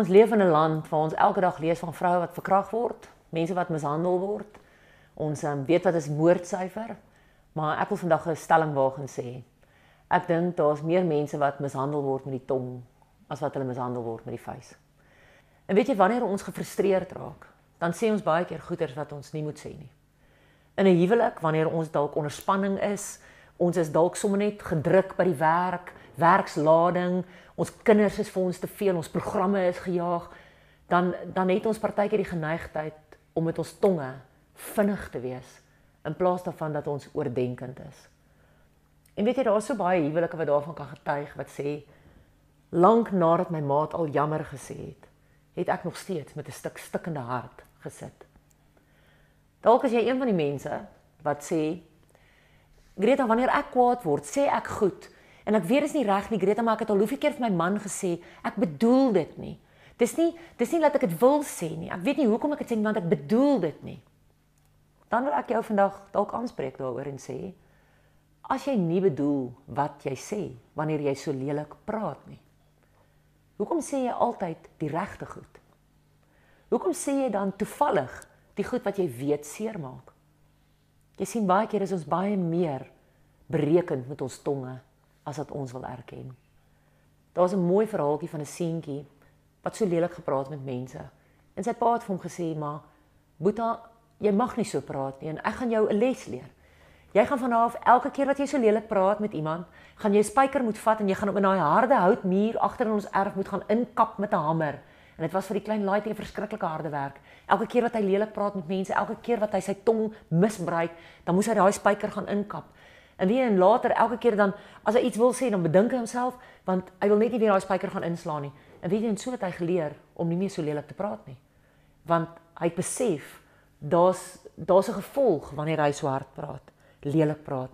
Ons leef in 'n land waar ons elke dag lees van vroue wat verkragt word, mense wat mishandel word. Ons um, weet wat is moordsyfer, maar ek wil vandag 'n stelling waag en sê ek dink daar's meer mense wat mishandel word met die tong as wat hulle mishandel word met die vuis. En weet jy wanneer ons gefrustreerd raak, dan sê ons baie keer goeters wat ons nie moet sê nie. In 'n huwelik, wanneer ons dalk onder spanning is, ons is dalk sommer net gedruk by die werk, werkslading, ons kinders is vir ons te veel, ons programme is gejaag, dan dan het ons partykeer die geneigtheid om met ons tonge vinnig te wees in plaas daarvan dat ons oordenkend is. En weet jy daar's so baie huwelike wat daarvan kan getuig wat sê lank nadat my maat al jammer gesê het, het ek nog steeds met 'n stuk stikkende hart gesit. Dalk is jy een van die mense wat sê Greta wanneer ek kwaad word, sê ek goed en ek weet dit is nie reg nie Greta, maar ek het al hoeveel keer vir my man gesê ek bedoel dit nie. Dis nie dis nie dat ek dit wil sê nie. Ek weet nie hoekom ek dit sê nie want ek bedoel dit nie. Dan wil ek jou vandag dalk aanspreek daaroor en sê as jy nie bedoel wat jy sê wanneer jy so lelik praat nie. Hoekom sê jy altyd die regte goed? Hoekom sê jy dan toevallig die goed wat jy weet seermaak? Jy sien baie keer is ons baie meer berekend met ons tonge as wat ons wil erken. Daar's 'n mooi verhaaltjie van 'n seentjie wat so lelik gepraat met mense. En sy pa het vir hom gesê: "Maar Boeta, jy mag nie so praat nie en ek gaan jou 'n les leer. Jy gaan van nou af elke keer wat jy so lelik praat met iemand, gaan jy 'n spyker moet vat en jy gaan op in daai harde houtmuur agter in ons erf moet gaan inkap met 'n hamer. En dit was vir die klein laaitjie 'n verskriklike harde werk. Elke keer wat hy lelik praat met mense, elke keer wat hy sy tong misbruik, dan moes hy daai spyker gaan inkap. En weer en later elke keer dan as hy iets wil sê, dan bedink hy homself want hy wil net nie weer daai spyker gaan inslaan nie. En weet jy en so het hy geleer om nie meer so lelik te praat nie. Want hy het besef daar's daar's 'n gevolg wanneer hy so hard praat lelik praat.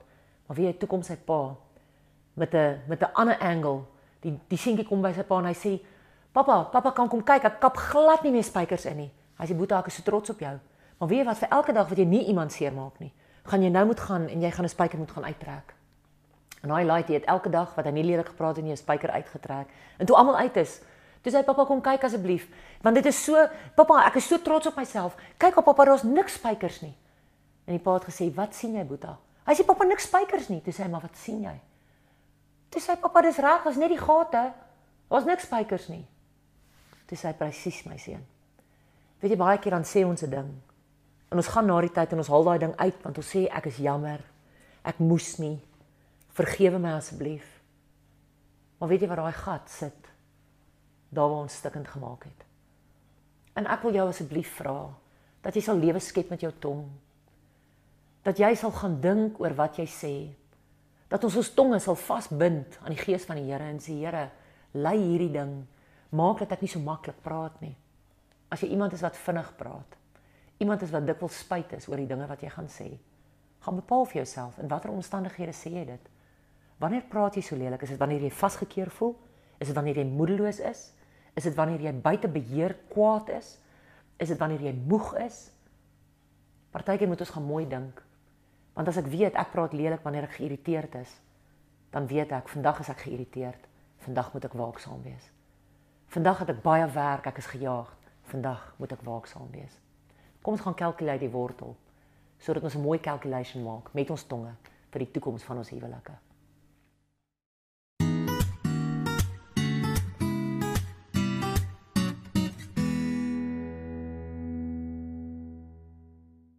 Maar wie hy toe kom sy pa met 'n met 'n ander angle. Die die seentjie kom by sy pa en hy sê: "Pappa, pappa kan kom kyk, ek kap glad nie meer spykers in nie." Hy sê: "Boeta, ek is so trots op jou." Maar weet jy wat vir elke dag wat jy nie iemand seermaak nie, gaan jy nou moet gaan en jy gaan 'n spyker moet gaan uittrek. En hy laai dit elke dag wat hy nie lelik gepraat het nie, 'n spyker uitgetrek. En toe almal uit is, toe sê hy: "Pappa, kom kyk asseblief, want dit is so, pappa, ek is so trots op myself. Kyk op pappa, daar's niks spykers nie." En die pa het gesê, "Wat sien jy, Boeta?" Hy sê, "Pappa, niks spykers nie." Toe sê hy, "Maar wat sien jy?" Toe sê hy, "Pappa, dis reg, daar's net die gate. Daar's niks spykers nie." Sê hy, "Presies, my seun." Weet jy baie keer dan sê ons 'n ding. En ons gaan na die tyd en ons haal daai ding uit want ons sê ek is jammer. Ek moes nie. Vergewe my asseblief. Maar weet jy wat daai gat sit? Daar waar ons stikkend gemaak het. En ek wil jou asseblief vra dat jy sal lewe skep met jou tong dat jy sal gaan dink oor wat jy sê. Dat ons ons tonge sal vasbind aan die gees van die Here en sê Here, lei hierdie ding, maak dat ek nie so maklik praat nie. As jy iemand is wat vinnig praat, iemand is wat dikwels spyt is oor die dinge wat jy gaan sê, gaan bepaal vir jouself in watter omstandighede sê jy dit. Wanneer praat jy so lelik? Is dit wanneer jy vasgekeer voel? Is dit wanneer jy moedeloos is? Is dit wanneer jy buite beheer kwaad is? Is dit wanneer jy moeg is? Partykeer moet ons gaan mooi dink. Want as ek weet ek praat lelik wanneer ek geïrriteerd is, dan weet ek vandag is ek geïrriteerd. Vandag moet ek waaksaam wees. Vandag het ek baie werk, ek is gejaag. Vandag moet ek waaksaam wees. Kom ons gaan kalkuleer die wortel sodat ons 'n mooi calculation maak met ons tonge vir die toekoms van ons huwelike.